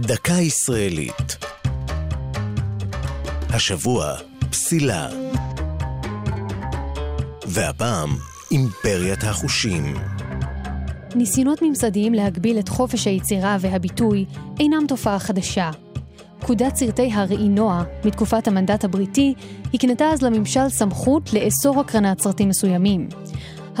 דקה ישראלית. השבוע, פסילה. והפעם, אימפריית החושים. ניסיונות ממסדיים להגביל את חופש היצירה והביטוי אינם תופעה חדשה. פקודת סרטי הראינוע מתקופת המנדט הבריטי הקנתה אז לממשל סמכות לאסור הקרנת סרטים מסוימים.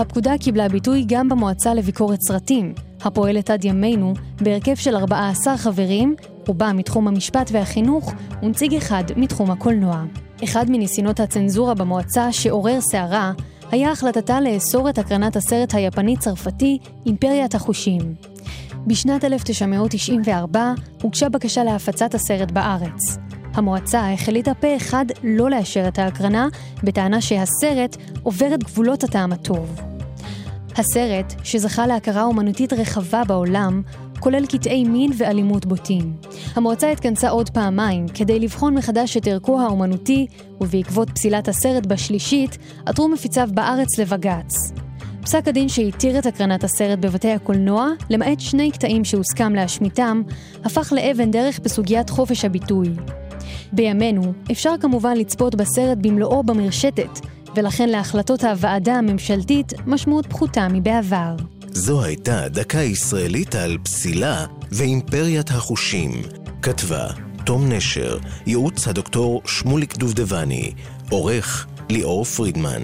הפקודה קיבלה ביטוי גם במועצה לביקורת סרטים, הפועלת עד ימינו בהרכב של 14 חברים, רובם מתחום המשפט והחינוך, ונציג אחד מתחום הקולנוע. אחד מניסיונות הצנזורה במועצה שעורר סערה היה החלטתה לאסור את הקרנת הסרט היפני-צרפתי אימפריית החושים. בשנת 1994 הוגשה בקשה להפצת הסרט בארץ. המועצה החליטה פה אחד לא לאשר את ההקרנה, בטענה שהסרט עובר את גבולות הטעם הטוב. הסרט, שזכה להכרה אומנותית רחבה בעולם, כולל קטעי מין ואלימות בוטים. המועצה התכנסה עוד פעמיים כדי לבחון מחדש את ערכו האומנותי, ובעקבות פסילת הסרט בשלישית, עתרו מפיציו בארץ לבג"ץ. פסק הדין שהתיר את הקרנת הסרט בבתי הקולנוע, למעט שני קטעים שהוסכם להשמיטם, הפך לאבן דרך בסוגיית חופש הביטוי. בימינו אפשר כמובן לצפות בסרט במלואו במרשתת, ולכן להחלטות הוועדה הממשלתית משמעות פחותה מבעבר. זו הייתה דקה ישראלית על פסילה ואימפריית החושים. כתבה תום נשר, ייעוץ הדוקטור שמוליק דובדבני, עורך ליאור פרידמן.